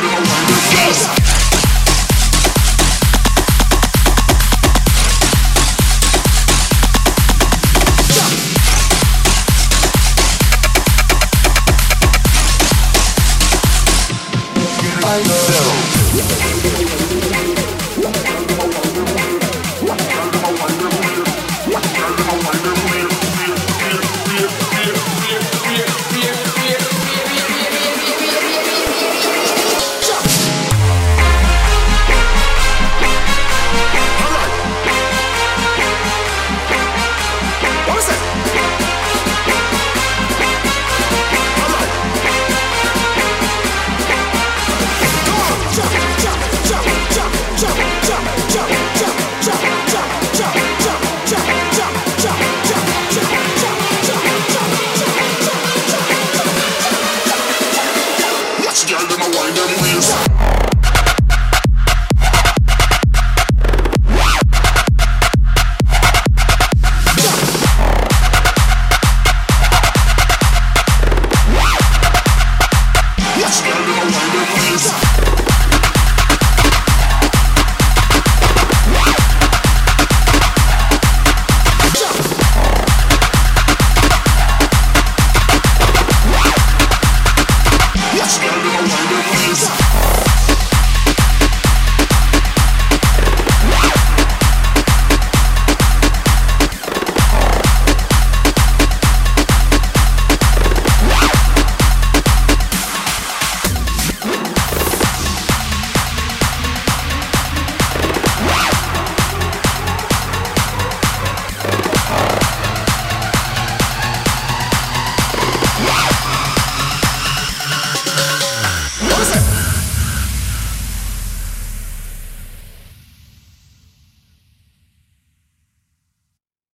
wonder, wonder. Catch the girl, them a wine them wheels.